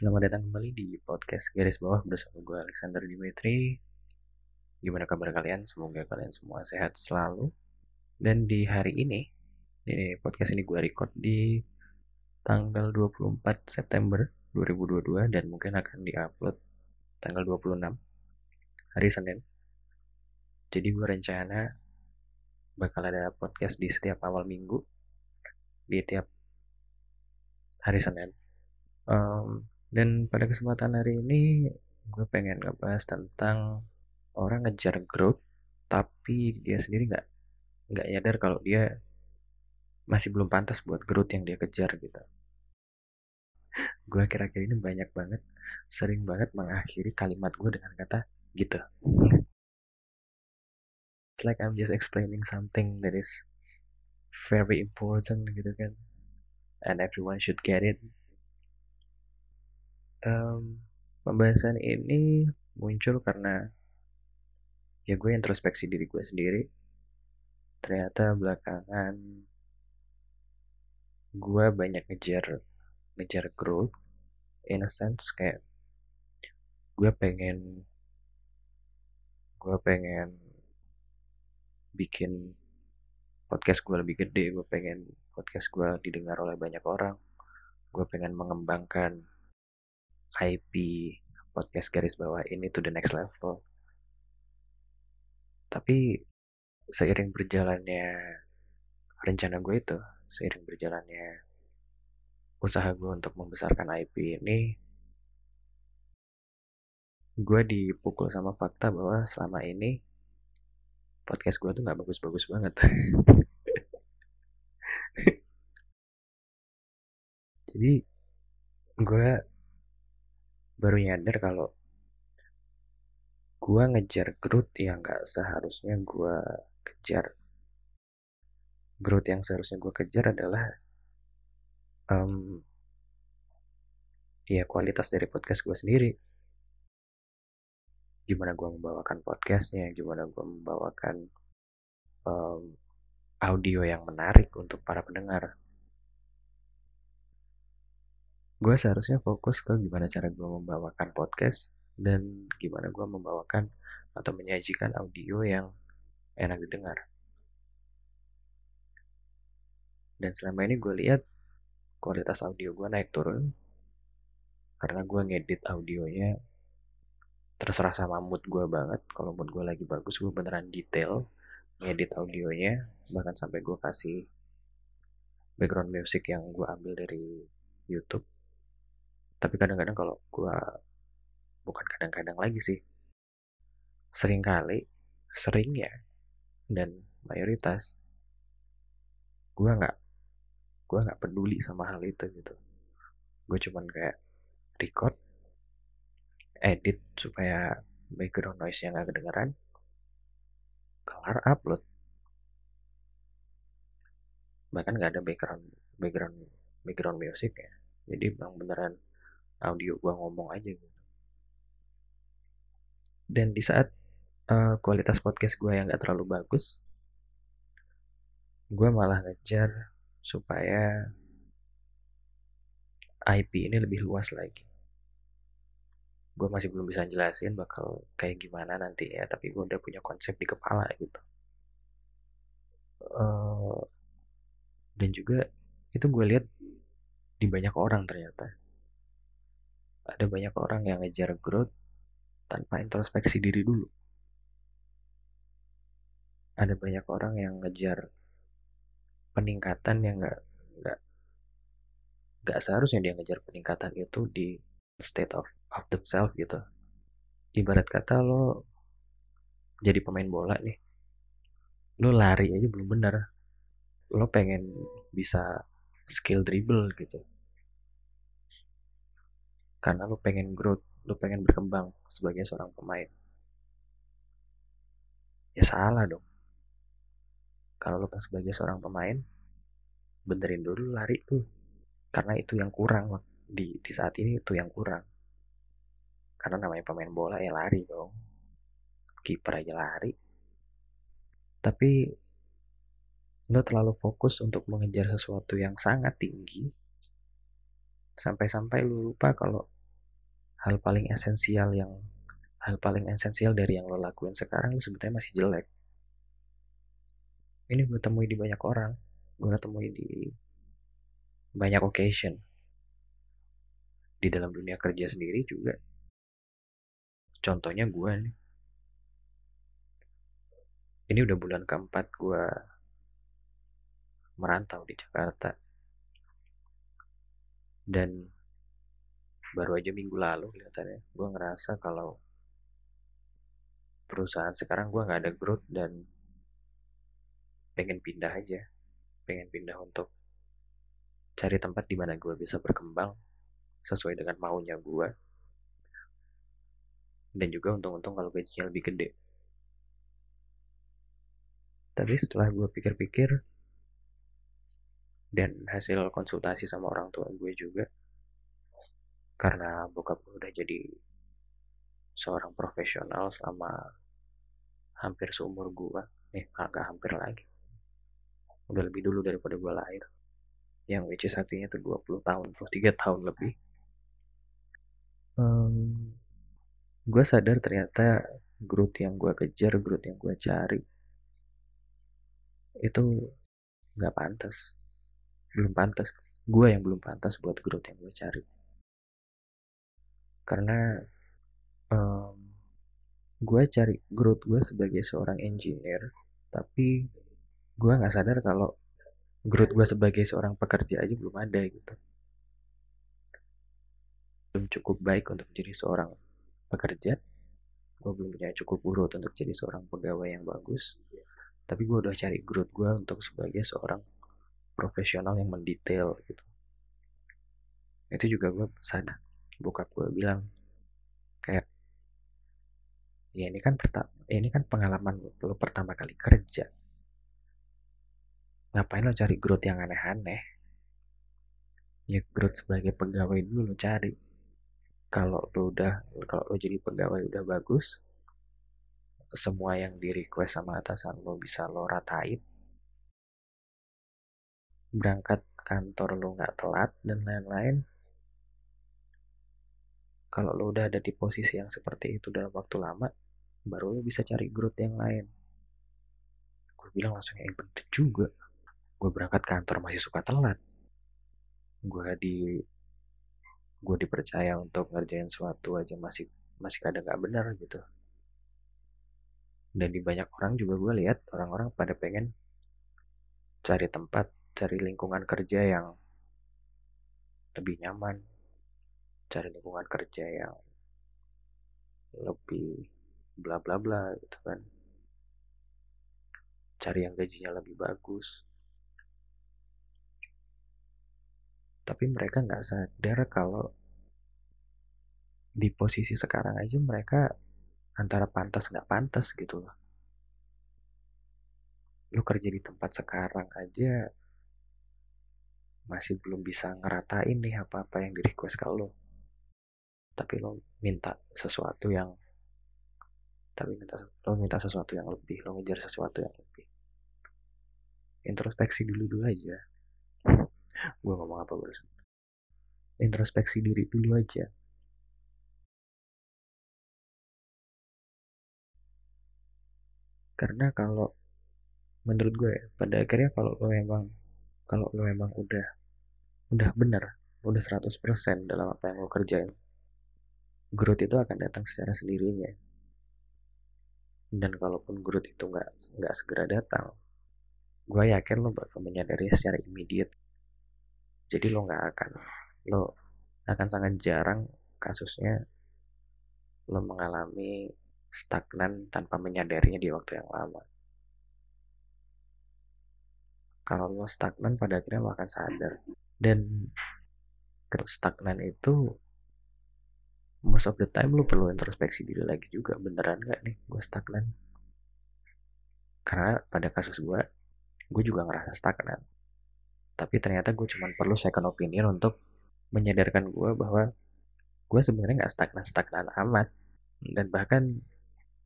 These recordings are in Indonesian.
Selamat datang kembali di podcast Garis Bawah bersama gue Alexander Dimitri. Gimana kabar kalian? Semoga kalian semua sehat selalu. Dan di hari ini, di podcast ini gue record di tanggal 24 September 2022 dan mungkin akan diupload tanggal 26 hari Senin. Jadi gue rencana bakal ada podcast di setiap awal minggu di tiap hari Senin. Um, dan pada kesempatan hari ini gue pengen ngebahas tentang orang ngejar growth tapi dia sendiri nggak nggak nyadar kalau dia masih belum pantas buat growth yang dia kejar gitu. gue kira-kira ini banyak banget, sering banget mengakhiri kalimat gue dengan kata gitu. It's like I'm just explaining something that is very important gitu kan. And everyone should get it um, pembahasan ini muncul karena ya gue introspeksi diri gue sendiri. Ternyata belakangan gue banyak ngejar ngejar growth in a sense kayak gue pengen gue pengen bikin podcast gue lebih gede gue pengen podcast gue didengar oleh banyak orang gue pengen mengembangkan IP podcast garis bawah ini to the next level. Tapi seiring berjalannya rencana gue itu, seiring berjalannya usaha gue untuk membesarkan IP ini, gue dipukul sama fakta bahwa selama ini podcast gue tuh gak bagus-bagus banget. Jadi gue baru nyadar kalau gue ngejar growth yang gak seharusnya gue kejar. Growth yang seharusnya gue kejar adalah um, ya kualitas dari podcast gue sendiri. Gimana gue membawakan podcastnya, gimana gue membawakan um, audio yang menarik untuk para pendengar gue seharusnya fokus ke gimana cara gue membawakan podcast dan gimana gue membawakan atau menyajikan audio yang enak didengar. Dan selama ini gue lihat kualitas audio gue naik turun karena gue ngedit audionya terserah sama mood gue banget. Kalau mood gue lagi bagus, gue beneran detail ngedit audionya bahkan sampai gue kasih background music yang gue ambil dari YouTube tapi kadang-kadang kalau gue bukan kadang-kadang lagi sih. Sering kali sering ya dan mayoritas gue nggak gue nggak peduli sama hal itu gitu. Gue cuman kayak record edit supaya background noise yang gak kedengeran kelar upload. Bahkan nggak ada background background background music ya. Jadi bang beneran audio gue ngomong aja gitu. Dan di saat uh, kualitas podcast gue yang gak terlalu bagus gue malah ngejar supaya IP ini lebih luas lagi. Gue masih belum bisa jelasin bakal kayak gimana nanti ya tapi gue udah punya konsep di kepala gitu. Uh, dan juga itu gue lihat di banyak orang ternyata ada banyak orang yang ngejar growth tanpa introspeksi diri dulu. Ada banyak orang yang ngejar peningkatan yang nggak nggak nggak seharusnya dia ngejar peningkatan itu di state of of themselves gitu. Ibarat kata lo jadi pemain bola nih, lo lari aja belum benar, lo pengen bisa skill dribble gitu karena lu pengen growth, lu pengen berkembang sebagai seorang pemain. Ya salah dong. Kalau lu sebagai seorang pemain, benerin dulu lari tuh. Karena itu yang kurang di, di saat ini itu yang kurang. Karena namanya pemain bola ya lari dong. Kiper aja lari. Tapi lo terlalu fokus untuk mengejar sesuatu yang sangat tinggi sampai-sampai lu lupa kalau hal paling esensial yang hal paling esensial dari yang lo lakuin sekarang lo sebetulnya masih jelek. Ini gue temui di banyak orang gue temui di banyak occasion. Di dalam dunia kerja sendiri juga. Contohnya gue nih. Ini udah bulan keempat gue merantau di Jakarta dan baru aja minggu lalu kelihatannya gue ngerasa kalau perusahaan sekarang gue nggak ada growth dan pengen pindah aja. Pengen pindah untuk cari tempat di mana gue bisa berkembang sesuai dengan maunya gue dan juga untung-untung kalau gajinya lebih gede. Tapi setelah gue pikir-pikir dan hasil konsultasi sama orang tua gue juga. Karena bokap gue udah jadi seorang profesional selama hampir seumur gue. Eh agak hampir lagi. Udah lebih dulu daripada gue lahir. Yang which is artinya itu 20 tahun 23 tahun lebih. Um, gue sadar ternyata growth yang gue kejar growth yang gue cari itu nggak pantas belum pantas. Gue yang belum pantas buat growth yang gue cari. Karena um, gue cari growth gue sebagai seorang engineer tapi gue nggak sadar kalau growth gue sebagai seorang pekerja aja belum ada gitu. Belum cukup baik untuk menjadi seorang pekerja. Gue belum punya cukup growth untuk jadi seorang pegawai yang bagus. Tapi gue udah cari growth gue untuk sebagai seorang profesional yang mendetail gitu. Itu juga gue sadar bokap gue bilang kayak ya ini kan pertama ini kan pengalaman lo pertama kali kerja. Ngapain lo cari growth yang aneh-aneh? Ya growth sebagai pegawai dulu lo cari. Kalau lo udah kalau lo jadi pegawai udah bagus semua yang di request sama atasan lo bisa lo ratain berangkat kantor lo nggak telat dan lain-lain. Kalau lo udah ada di posisi yang seperti itu dalam waktu lama baru lo bisa cari growth yang lain. Gue bilang langsung yang bener juga. Gue berangkat kantor masih suka telat. Gue di gue dipercaya untuk ngerjain sesuatu aja masih masih kadang nggak benar gitu. Dan di banyak orang juga gue lihat orang-orang pada pengen cari tempat cari lingkungan kerja yang lebih nyaman cari lingkungan kerja yang lebih bla bla bla gitu kan. Cari yang gajinya lebih bagus. Tapi mereka nggak sadar kalau di posisi sekarang aja mereka antara pantas nggak pantas gitu loh. Lu kerja di tempat sekarang aja masih belum bisa ngeratain nih apa-apa yang di request ke lo. Tapi lo minta sesuatu yang tapi minta lo minta sesuatu yang lebih lo ngejar sesuatu yang lebih. Introspeksi dulu dulu aja. Gue ngomong apa barusan? Introspeksi diri dulu aja. Karena kalau menurut gue pada akhirnya kalau lo emang kalau lo emang udah udah bener. Udah 100% dalam apa yang lo kerjain. Growth itu akan datang secara sendirinya. Dan kalaupun growth itu nggak nggak segera datang gue yakin lo bakal menyadari secara immediate. Jadi lo nggak akan lo akan sangat jarang kasusnya lo mengalami stagnan tanpa menyadarinya di waktu yang lama. Kalau lo stagnan pada akhirnya lo akan sadar dan stagnan itu most of the time lu perlu introspeksi diri lagi juga beneran gak nih gue stagnan? Karena pada kasus gue gue juga ngerasa stagnan. Tapi ternyata gue cuma perlu second opinion untuk menyadarkan gue bahwa gue sebenarnya nggak stagnan stagnan amat. Dan bahkan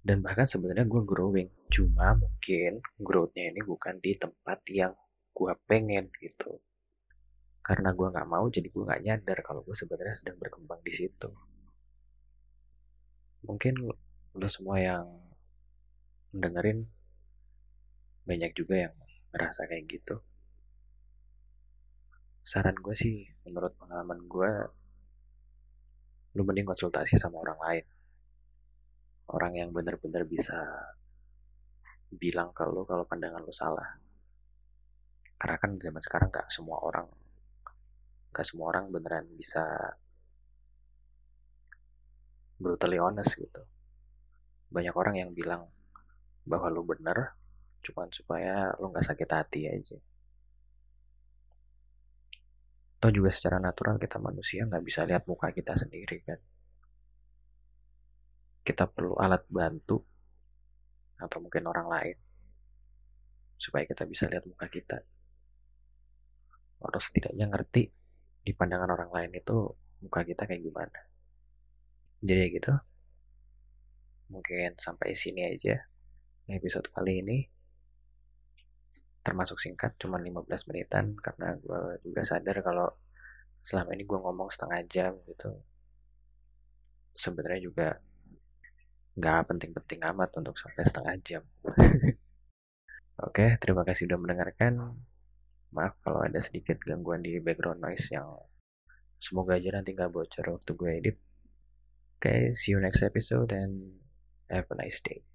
dan bahkan sebenarnya gue growing. Cuma mungkin growthnya ini bukan di tempat yang gue pengen gitu karena gue nggak mau jadi gue nggak nyadar kalau gue sebenarnya sedang berkembang di situ. Mungkin lo semua yang mendengarin banyak juga yang ngerasa kayak gitu. Saran gue sih menurut pengalaman gue lu mending konsultasi sama orang lain. Orang yang benar-benar bisa bilang ke lu kalau pandangan lu salah. Karena kan zaman sekarang nggak semua orang nggak semua orang beneran bisa brutally honest gitu. Banyak orang yang bilang bahwa lu bener cuman supaya lu nggak sakit hati aja. Atau juga secara natural kita manusia nggak bisa lihat muka kita sendiri kan. Kita perlu alat bantu atau mungkin orang lain supaya kita bisa lihat muka kita. Atau setidaknya ngerti di pandangan orang lain itu muka kita kayak gimana. Jadi gitu. Mungkin sampai sini aja episode kali ini. Termasuk singkat cuma 15 menitan karena gue juga sadar kalau selama ini gue ngomong setengah jam gitu. Sebenarnya juga nggak penting-penting amat untuk sampai setengah jam. Oke terima kasih sudah mendengarkan maaf kalau ada sedikit gangguan di background noise yang semoga aja nanti nggak bocor waktu gue edit. Oke okay, see you next episode and have a nice day